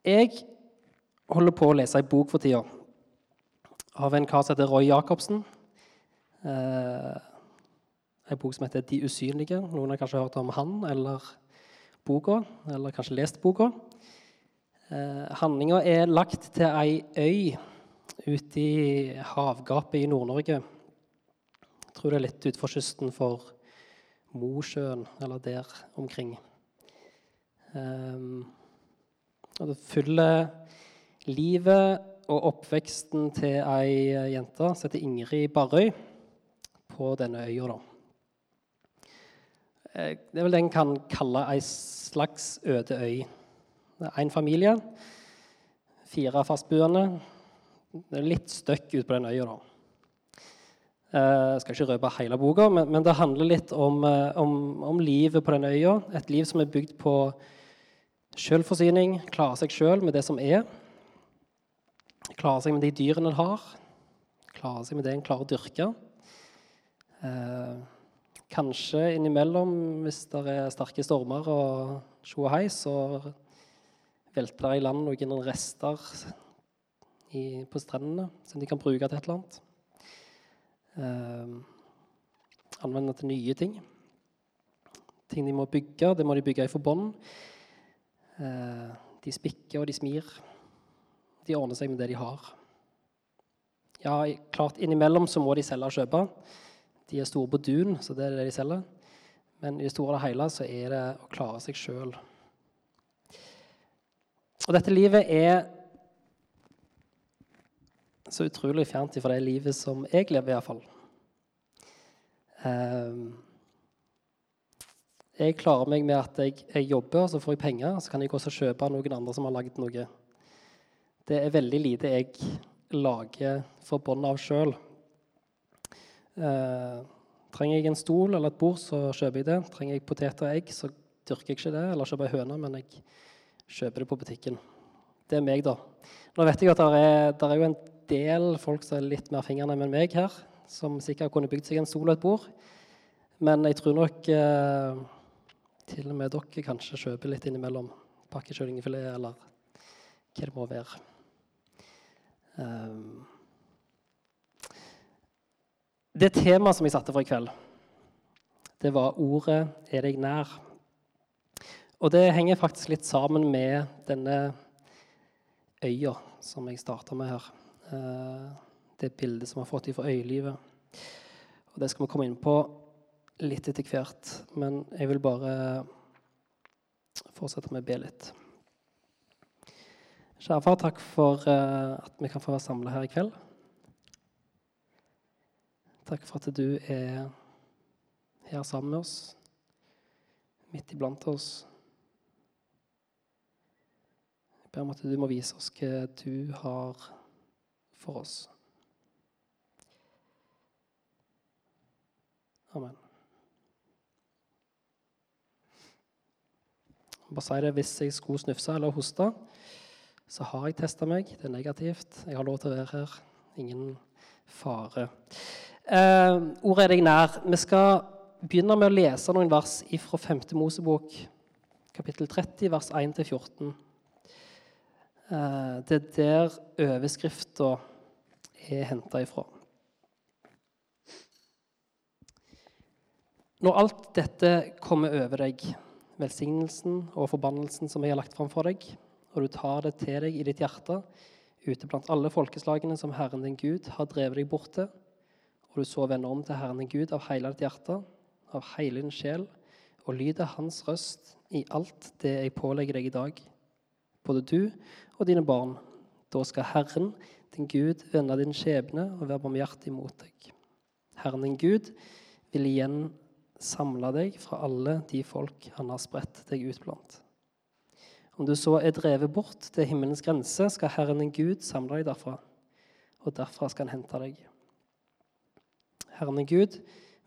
Jeg holder på å lese ei bok for tida av en kar som heter Roy Jacobsen. Eh, ei bok som heter 'De usynlige'. Noen har kanskje hørt om han eller boka, eller kanskje lest boka. Eh, Handlinga er lagt til ei øy ute i havgapet i Nord-Norge. Jeg tror det er litt utenfor kysten for Mosjøen, eller der omkring. Um, og det følger livet og oppveksten til ei jente som heter Ingrid Barrøy, på denne øya. Eh, det er vel det en kan kalle ei slags øde øy. Det er én familie, fire fastboende. Det er litt støkk ute på den øya. da. Jeg skal ikke røpe hele boka, men, det handler litt om, om, om, livet på den øya. Et liv som er bygd på selvforsyning, klare seg sjøl med det som er. Klare seg med de dyrene en har. Klare seg med det en klarer å dyrke. Eh, kanskje innimellom, hvis det er sterke stormer og tjo og hei, så velter det i land noen rester i, på strendene som de kan bruke til et eller annet. Eh, anvende til nye ting. Ting de må bygge, det må de bygge i forbånd. Eh, de spikker og de smir. De ordner seg med det de har. Ja, klart Innimellom så må de selge og kjøpe. De er store på dun, så det er det de selger. Men i det store og hele så er det å klare seg sjøl. Og dette livet er så utrolig fjernt fra det livet som jeg lever, iallfall. Um, jeg klarer meg med at jeg, jeg, jobber, så får jeg penger, så kan jeg også kjøpe noen andre som har lagd noe. Det er veldig lite jeg lager for bånd av sjøl. Eh, trenger jeg en stol eller et bord, så kjøper jeg det. Trenger jeg poteter og egg, så dyrker jeg ikke det. Eller kjøper jeg høner, men jeg kjøper det på butikken. Det er meg, da. Nå vet jeg at det er, er jo en del folk som er litt mer fingrene enn meg her, som sikkert kunne bygd seg en stol og et bord. Men jeg tror nok eh, til og med dere kanskje kjøper litt innimellom. Pakkekyllingfilet eller hva det må være. Um, det temaet som jeg satte for i kveld, det var ordet 'er deg nær'. Og det henger faktisk litt sammen med denne øya som jeg starta med her. Uh, det bildet som vi har fått fra øylivet. Og det skal vi komme inn på litt etter hvert. Men jeg vil bare fortsette med å be litt. Kjære far, takk for eh, at vi kan få være samla her i kveld. Takk for at du er her sammen med oss, midt iblant oss. Jeg ber om at du må vise oss hva du har for oss. Amen. Bare si det hvis jeg skulle snufse eller hoste, så har jeg testa meg. Det er negativt. Jeg har lov til å være her. Ingen fare. Eh, ordet er deg nær. Vi skal begynne med å lese noen vers fra 5. Mosebok, kapittel 30, vers 1-14. Eh, det er der overskrifta er henta ifra. Når alt dette kommer over deg, velsignelsen og forbannelsen som jeg har lagt fram for deg, og du tar det til deg i ditt hjerte, ute blant alle folkeslagene som Herren din Gud har drevet deg bort til, og du så vender om til Herren din Gud av hele ditt hjerte, av hele din sjel, og lyder Hans røst i alt det jeg pålegger deg i dag, både du og dine barn, da skal Herren, din Gud, vende din skjebne og være barmhjertig mot deg. Herren din Gud vil igjen samle deg fra alle de folk han har spredt deg ut blant. Om du så er drevet bort til himmelens grense, skal Herren din Gud samle deg derfra, og derfra skal han hente deg. Herren din Gud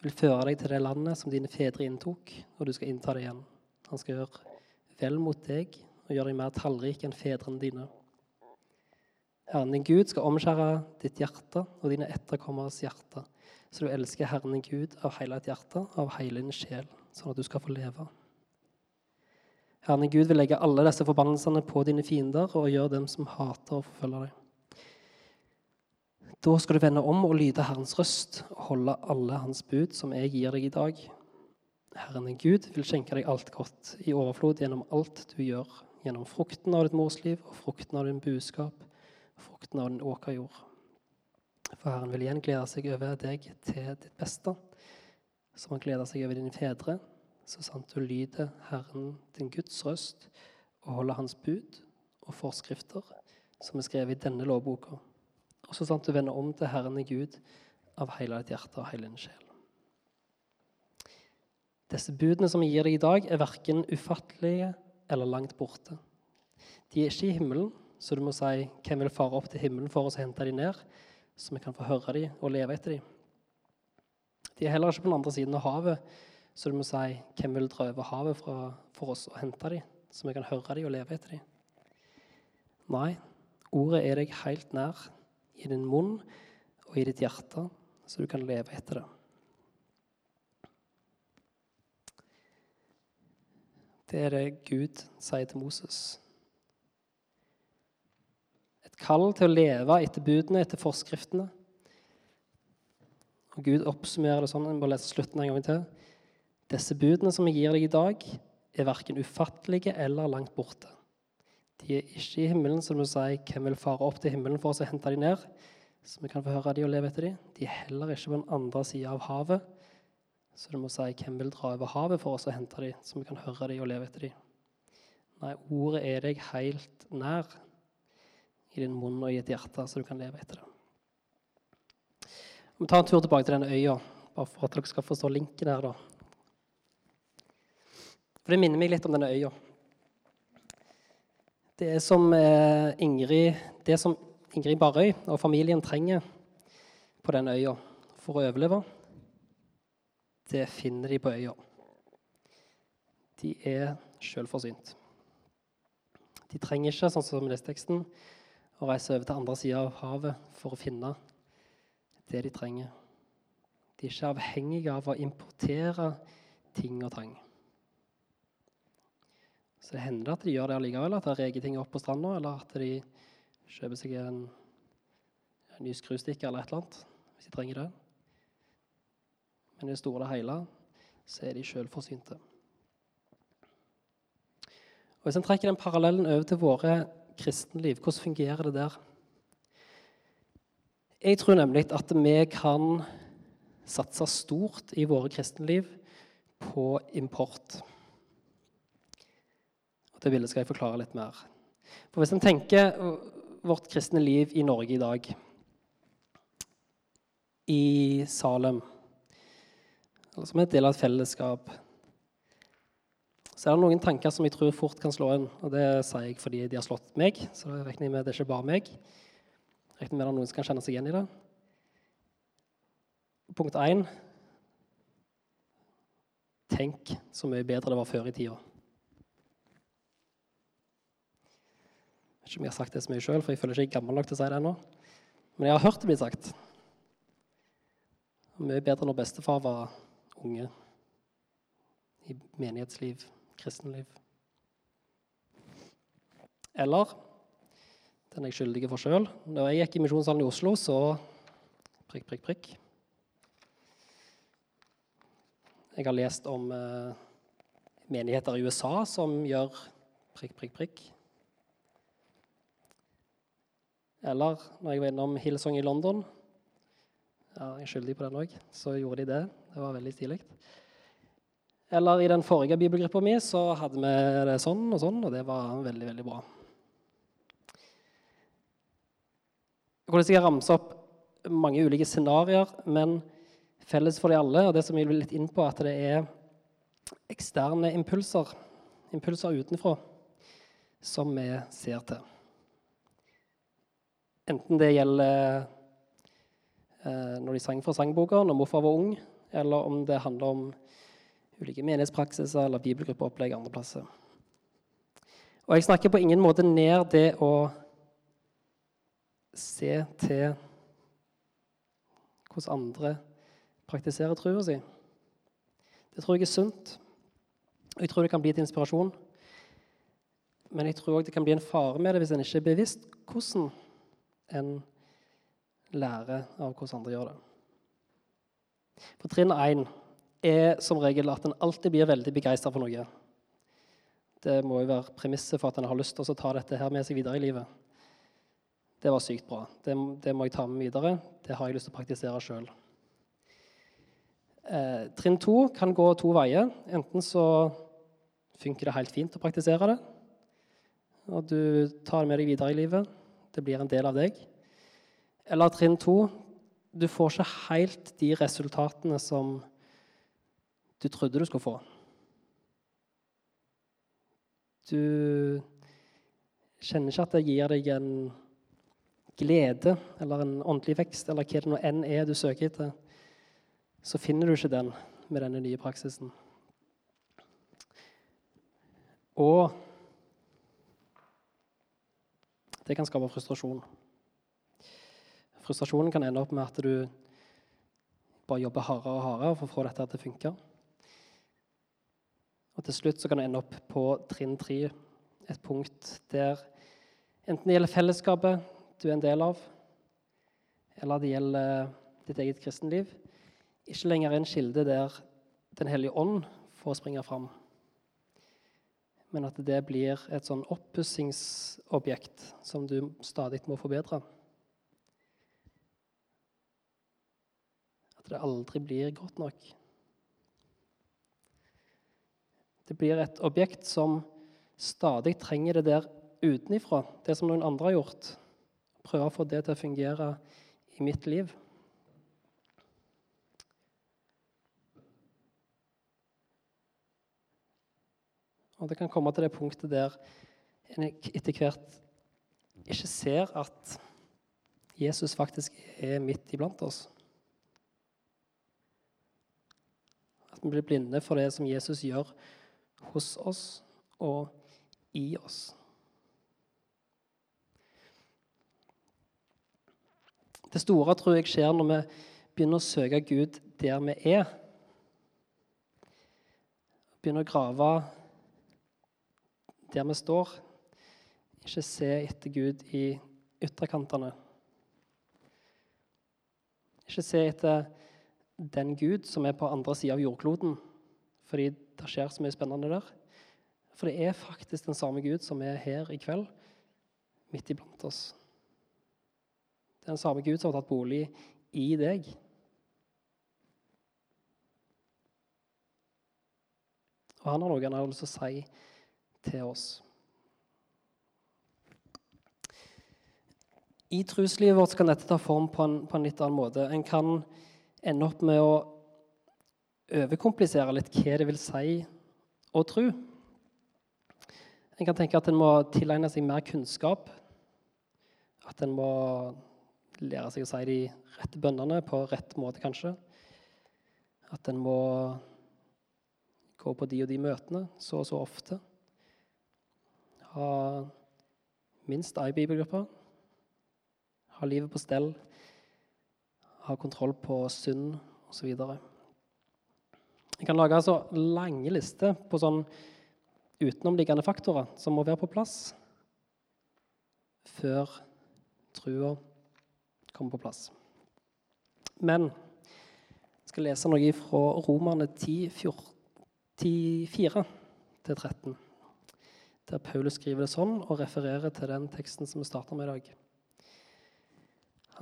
vil føre deg til det landet som dine fedre inntok, og du skal innta det igjen. Han skal gjøre vel mot deg og gjøre deg mer tallrik enn fedrene dine. Herren din Gud skal omskjære ditt hjerte og dine etterkommeres hjerte, så du elsker Herren din Gud av hele ditt hjerte, av hele din sjel, sånn at du skal få leve. Herren Gud vil legge alle disse forbannelsene på dine fiender og gjøre dem som hater og forfølger deg. Da skal du vende om og lyde Herrens røst og holde alle hans bud, som jeg gir deg i dag. Herren din Gud vil skjenke deg alt godt i overflod gjennom alt du gjør, gjennom frukten av ditt morsliv og frukten av din buskap, frukten av din åkerjord. For Herren vil igjen glede seg over deg til ditt beste, som han gleder seg over dine fedre, så sant du lyder Herren din Guds røst og holder hans bud og forskrifter, som er skrevet i denne lovboka og så sant du vender om til Herren i Gud av hele ditt hjerte og hele din sjel. Disse budene som jeg gir deg i dag, er verken ufattelige eller langt borte. De er ikke i himmelen, så du må si 'Hvem vil fare opp til himmelen for og hente dem ned?' Så vi kan få høre dem og leve etter dem. De er heller ikke på den andre siden av havet, så du må si 'Hvem vil dra over havet for oss og hente dem?' så vi kan høre dem og leve etter dem. Nei, ordet er deg helt nær i din munn og i ditt hjerte, så du kan leve etter det. Det er det Gud sier til Moses. Et kall til å leve etter budene, etter forskriftene. Og Gud oppsummerer det sånn, jeg må lese slutten en gang til. Disse budene som jeg gir deg i dag, er verken ufattelige eller langt borte. De er ikke i himmelen, så du må si hvem vil fare opp til himmelen for oss og hente dem ned, så vi kan få høre de og leve etter dem. De er heller ikke på den andre sida av havet, så du må si hvem vil dra over havet for oss og hente dem, så vi kan høre dem og leve etter dem. Nei, ordet er deg helt nær i din munn og i et hjerte, så du kan leve etter det. Vi tar en tur tilbake til denne øya, bare for at dere skal forstå linken her. da. For Det minner meg litt om denne øya. Det som eh, Ingrid, det som Ingrid Barøy og familien trenger på den øya for å overleve, det finner de på øya. De er selvforsynt. De trenger ikke, sånn som i teksten, å reise over til andre sida av havet for å finne det de trenger. De er ikke avhengige av å importere ting og tang. Så det hender at de gjør det allikevel, at de reker ting opp på stranda, eller at de kjøper seg en, en ny skrustikke eller et eller annet hvis de trenger det. Men i det store og hele så er de selvforsynte. Hvis en trekker den parallellen over til våre kristenliv, hvordan fungerer det der? Jeg tror nemlig at vi kan satse stort i våre kristenliv på import. Det bildet skal jeg forklare litt mer. For Hvis en tenker vårt kristne liv i Norge i dag I Salem, som en del av et fellesskap, så er det noen tanker som jeg tror fort kan slå inn. Og det sier jeg fordi de har slått meg, så det regner jeg med det er ikke bare meg. Regner med det er noen som kan kjenne seg igjen i det. Punkt én Tenk så mye bedre det var før i tida. Ikke om jeg har sagt det så mye sjøl, for jeg føler ikke jeg er gammel nok til å si det ennå. Men jeg har hørt det bli sagt. Mye bedre når bestefar var unge i menighetsliv, kristenliv. Eller den er jeg skyldig for sjøl. Når jeg gikk i Misjonssalen i Oslo, så prikk, prikk, prikk. Jeg har lest om eh, menigheter i USA som gjør prikk, prikk, prikk. Eller når jeg var innom Hillsong i London ja, Jeg er skyldig på den òg. Så gjorde de det. Det var veldig stilig. Eller i den forrige bibelgruppa mi så hadde vi det sånn og sånn, og det var veldig, veldig bra. Jeg kunne sikkert ramse opp mange ulike scenarioer, men felles for de alle, og det som jeg vil litt inn på, at det er eksterne impulser, impulser utenfra, som vi ser til. Enten det gjelder eh, når de sang for sangboka når morfar var ung, eller om det handler om ulike menighetspraksiser eller bibelgruppeopplegg andre plasser. Og jeg snakker på ingen måte ned det å se til hvordan andre praktiserer trua si. Det tror jeg er sunt, jeg tror det kan bli til inspirasjon. Men jeg tror òg det kan bli en fare med det hvis en ikke er bevisst hvordan en lærer av hvordan andre gjør det. På trinn én er som regel at en alltid blir veldig begeistra for noe. Det må jo være premisset for at en har lyst til å ta dette her med seg videre i livet. Det var sykt bra. Det, det må jeg ta med videre. Det har jeg lyst til å praktisere sjøl. Eh, trinn to kan gå to veier. Enten så funker det helt fint å praktisere det, og du tar det med deg videre i livet. Det blir en del av deg. Eller trinn to du får ikke helt de resultatene som du trodde du skulle få. Du kjenner ikke at det gir deg en glede eller en åndelig vekst, eller hva det nå enn er du søker etter, så finner du ikke den med denne nye praksisen. Og det kan skape frustrasjon. Frustrasjonen kan ende opp med at du bare jobber hardere og hardere for å få dette til å funke. Og til slutt så kan du ende opp på trinn tre, et punkt der enten det gjelder fellesskapet du er en del av, eller det gjelder ditt eget kristenliv, ikke lenger er en kilde der Den hellige ånd får springe fram men at det blir et sånn oppussingsobjekt som du stadig må forbedre. At det aldri blir godt nok. Det blir et objekt som stadig trenger det der utenifra, det som noen andre har gjort. Prøve å få det til å fungere i mitt liv. Og det kan komme til det punktet der en etter hvert ikke ser at Jesus faktisk er midt iblant oss. At vi blir blinde for det som Jesus gjør hos oss og i oss. Det store tror jeg skjer når vi begynner å søke Gud der vi er. Begynner å grave der vi står. Ikke se etter Gud i ytterkantene. Ikke se etter den Gud som er på andre sida av jordkloden, fordi det skjer så mye spennende der. For det er faktisk den samme Gud som er her i kveld, midt iblant oss. Det er den samme Gud som har tatt bolig i deg. Og han har noe han har lyst til å si til oss. I truslivet vårt kan dette ta form på en, på en, litt annen måte. En kan ende opp med å overkomplisere litt hva det vil si å tro. En kan tenke at en må tilegne seg mer kunnskap. At en må lære seg å si de rette bønnene på rett måte, kanskje. At en må gå på de og de møtene så og så ofte ha minst ei bibelgruppe, ha livet på stell, ha kontroll på synd osv. Jeg kan lage altså lange lister på sånn utenomliggende faktorer som må være på plass før trua kommer på plass. Men jeg skal lese noe fra Romerne 10, 4 13 der Paulus skriver det sånn og refererer til den teksten som vi starter med i dag.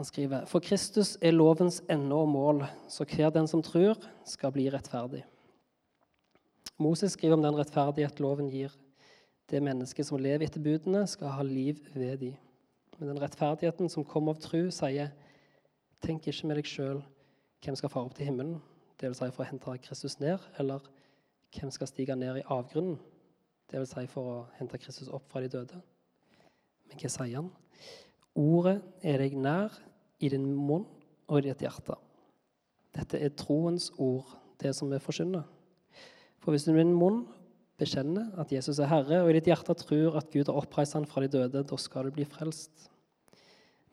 Han skriver For Kristus er lovens ende og mål, så hver den som tror, skal bli rettferdig. Moses skriver om den rettferdighet loven gir. Det mennesket som lever etter budene, skal ha liv ved de. Men den rettferdigheten som kommer av tru, sier, tenk ikke med deg sjøl hvem skal fare opp til himmelen, dvs. Si for å hente Kristus ned, eller hvem skal stige ned i avgrunnen, Dvs. Si for å hente Kristus opp fra de døde. Men hva sier han? Ordet er deg nær i din munn og i ditt hjerte. Dette er troens ord, det som vi forkynner. For hvis du med din munn bekjenner at Jesus er Herre, og i ditt hjerte tror at Gud har oppreist ham fra de døde, da skal du bli frelst.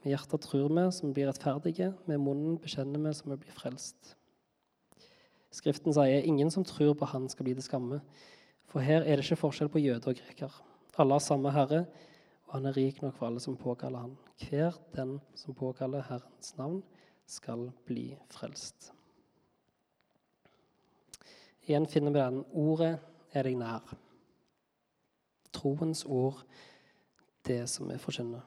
Med hjertet tror vi som blir rettferdige, med munnen bekjenner vi som vi blir frelst. Skriften sier ingen som tror på Han, skal bli til skamme. For her er det ikke forskjell på jøde og greker. Alle har samme Herre, og han er rik nok for alle som påkaller han. Hver den som påkaller Herrens navn, skal bli frelst. Igjen finner vi den. Ordet er deg nær. Troens ord, det som vi forkynner.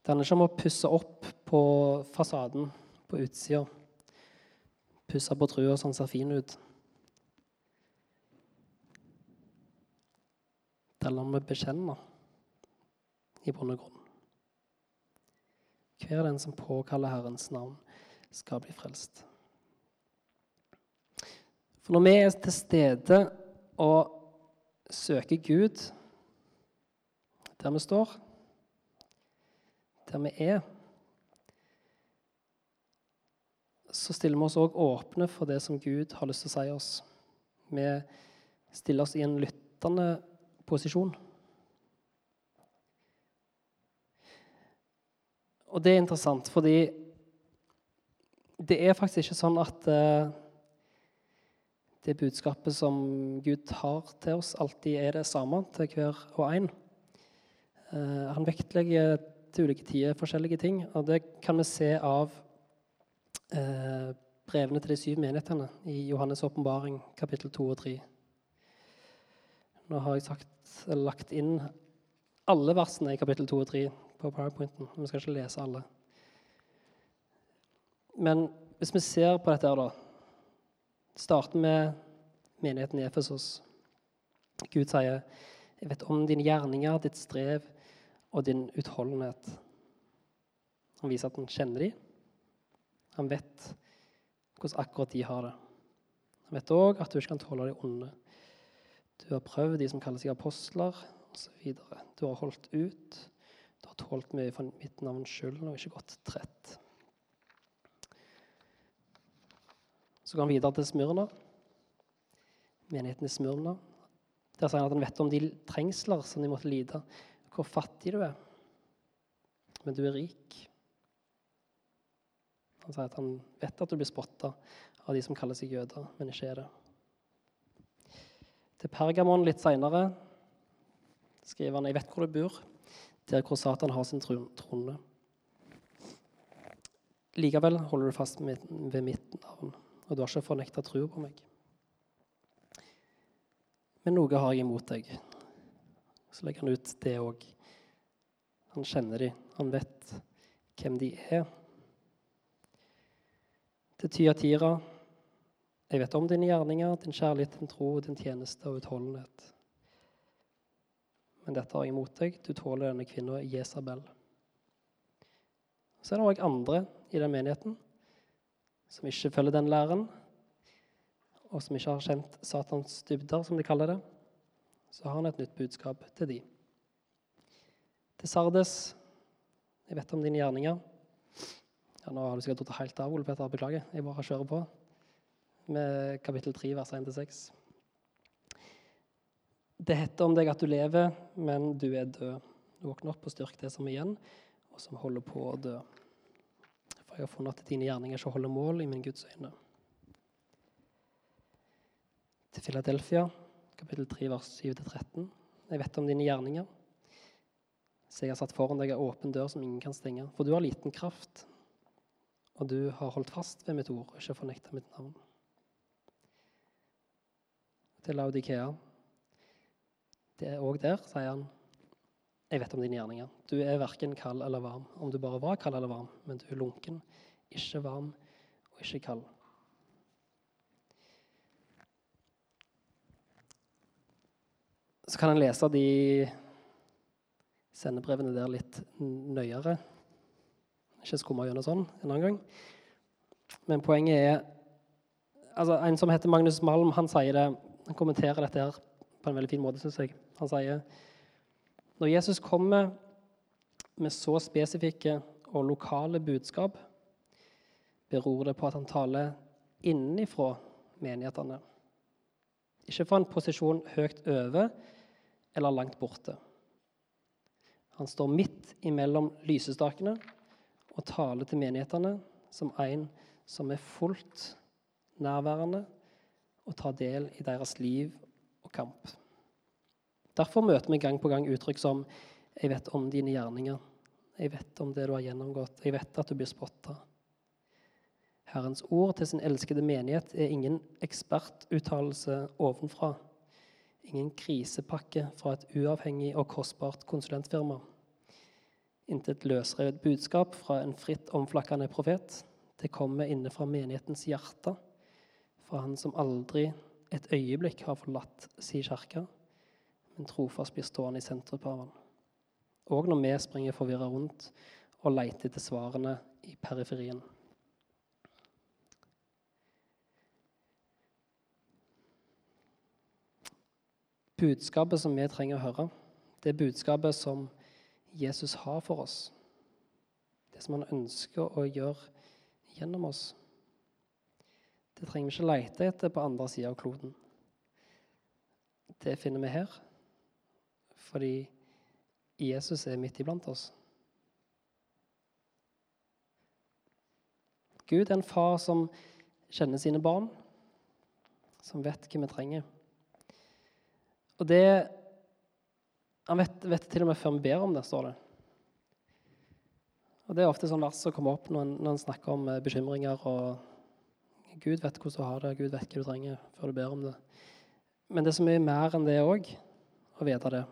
Det handler ikke om å pusse opp på fasaden på utsida. Pusse på trua så den ser fin ut. Det lar å bekjenne i bunn og grunn. Hver den som påkaller Herrens navn, skal bli frelst. For når vi er til stede og søker Gud der vi står, der vi er, så stiller vi oss òg åpne for det som Gud har lyst til å si oss. Vi stiller oss i en lyttende posisjon. Og det er interessant, fordi det er faktisk ikke sånn at uh, det budskapet som Gud har til oss, alltid er det samme til hver og en. Uh, han vektlegger til ulike tider forskjellige ting, og det kan vi se av uh, brevene til de syv menighetene i Johannes' åpenbaring, kapittel 2 og 3. Nå har jeg sagt, lagt inn alle versene i kapittel 2 og 3 på powerpointen. Vi skal ikke lese alle. Men hvis vi ser på dette her, da Starter med menigheten i Efesos. Gud sier, 'Jeg vet om dine gjerninger, ditt strev og din utholdenhet.' Han viser at han kjenner dem. Han vet hvordan akkurat de har det. Han vet òg at du ikke kan tåle de onde. Du har prøvd de som kaller seg apostler, osv. Du har holdt ut. Du har tålt mye for mitt navns skyld og ikke gått trett. Så går han videre til Smyrna, menigheten i Smyrna. Der sier han at han vet om de trengsler som de måtte lide, hvor fattig du er. Men du er rik. Han sier at han vet at du blir spotta av de som kaller seg jøder, men ikke er det. Til Pergamon litt seinere skriver han jeg vet hvor du bor, der hvor Satan har sin trone. Likevel holder du fast ved mitt navn, og du har ikke fornekta trua på meg. Men noe har jeg imot deg. Så legger han ut det òg. Han kjenner dem, han vet hvem de er. Til Tyatira jeg vet om dine gjerninger, din kjærlighet, din tro, din tjeneste og utholdenhet men dette har jeg imot deg. Du tåler denne kvinna Jesabel. Så er det òg andre i den menigheten som ikke følger den læren, og som ikke har kjent Satans dybder, som de kaller det. Så har han et nytt budskap til de. Til Sardes Jeg vet om dine gjerninger. Ja, nå har du sikkert tatt helt av, Ole Petter. Beklager. Jeg bare kjører på med kapittel 3, vers 1-6. Det heter om deg at du lever, men du er død. Våkn opp og styrk det som er igjen, og som holder på å dø. For jeg har funnet at dine gjerninger ikke holder mål i min Guds øyne. Til Philadelphia, kapittel 3, vers 7-13. Jeg vet om dine gjerninger. Så jeg har satt foran deg en åpen dør som ingen kan stenge. For du har liten kraft, og du har holdt fast ved mitt ord og ikke fornekta mitt navn. Til Laudikea det er òg der, sier han, jeg vet om dine gjerninger. Du er verken kald eller varm. Om du bare var kald eller varm, men du er lunken, ikke varm og ikke kald. Så kan en lese de sendebrevene der litt nøyere. Ikke skumme gjennom sånn en annen gang. Men poenget er altså En som heter Magnus Malm, han sier det, han kommenterer dette her på en veldig fin måte, syns jeg. Han sier når Jesus kommer med så spesifikke og lokale budskap, beror det på at han taler innenfra menighetene. Ikke fra en posisjon høyt over eller langt borte. Han står midt imellom lysestakene og taler til menighetene som en som er fullt nærværende og ta del i deres liv og kamp. Derfor møter vi gang på gang uttrykk som 'Jeg vet om dine gjerninger'. 'Jeg vet om det du har gjennomgått'. 'Jeg vet at du blir spotta'. Herrens ord til sin elskede menighet er ingen ekspertuttalelse ovenfra. Ingen krisepakke fra et uavhengig og kostbart konsulentfirma. Intet løsrevet budskap fra en fritt omflakkende profet. Det kommer inne fra menighetens hjerte, fra han som aldri et øyeblikk har forlatt si kirke, men trofast blir stående i sentrum av han. Og når vi springer forvirra rundt og leter etter svarene i periferien. Budskapet som vi trenger å høre, det budskapet som Jesus har for oss. Det som han ønsker å gjøre gjennom oss. Det trenger vi ikke lete etter på andre sida av kloden. Det finner vi her fordi Jesus er midt iblant oss. Gud er en far som kjenner sine barn, som vet hva vi trenger. Og det Han vet, vet til og med før vi ber om det, står det. Og Det er ofte sånn vers som kommer opp når en, når en snakker om eh, bekymringer. og Gud vet hvordan du har det, Gud vet hva du trenger før du ber om det. Men det er så mye mer enn det òg, å vite det.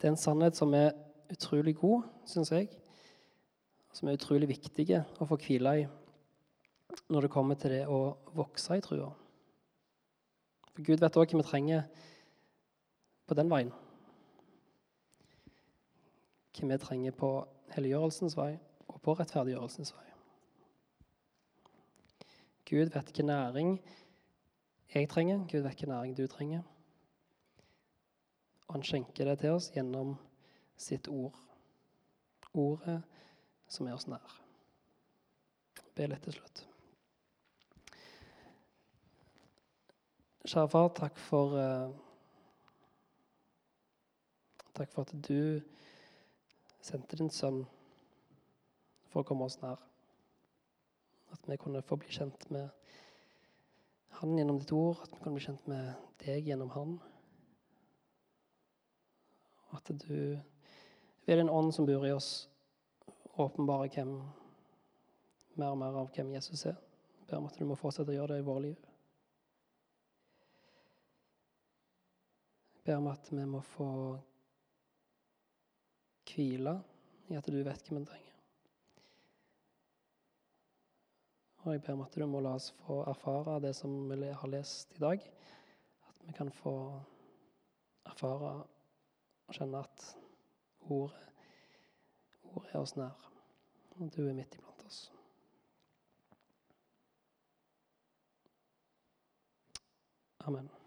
Det er en sannhet som er utrolig god, syns jeg. Som er utrolig viktig å få hvile i når det kommer til det å vokse i trua. For Gud vet òg hva vi trenger på den veien. Hva vi trenger på helliggjørelsens vei og på rettferdiggjørelsens vei. Gud vet hvilken næring jeg trenger, Gud vet hvilken næring du trenger. Og han skjenker det til oss gjennom sitt ord. Ordet som er oss nær. Be litt til slutt. Kjære far, takk for uh, Takk for at du sendte din sønn for å komme oss nær. At vi kunne få bli kjent med han gjennom ditt ord, at vi kunne bli kjent med deg gjennom han. At du ved din ånd som bor i oss, åpenbarer hvem, mer og mer av hvem Jesus er. Jeg ber om at du må fortsette å gjøre det i våre liv. ber om at vi må få hvile i at du vet hvem vi trenger. Og jeg ber om at du må la oss få erfare det som vi har lest i dag. At vi kan få erfare og kjenne at ordet, ordet er oss nær. Og du er midt iblant oss. Amen.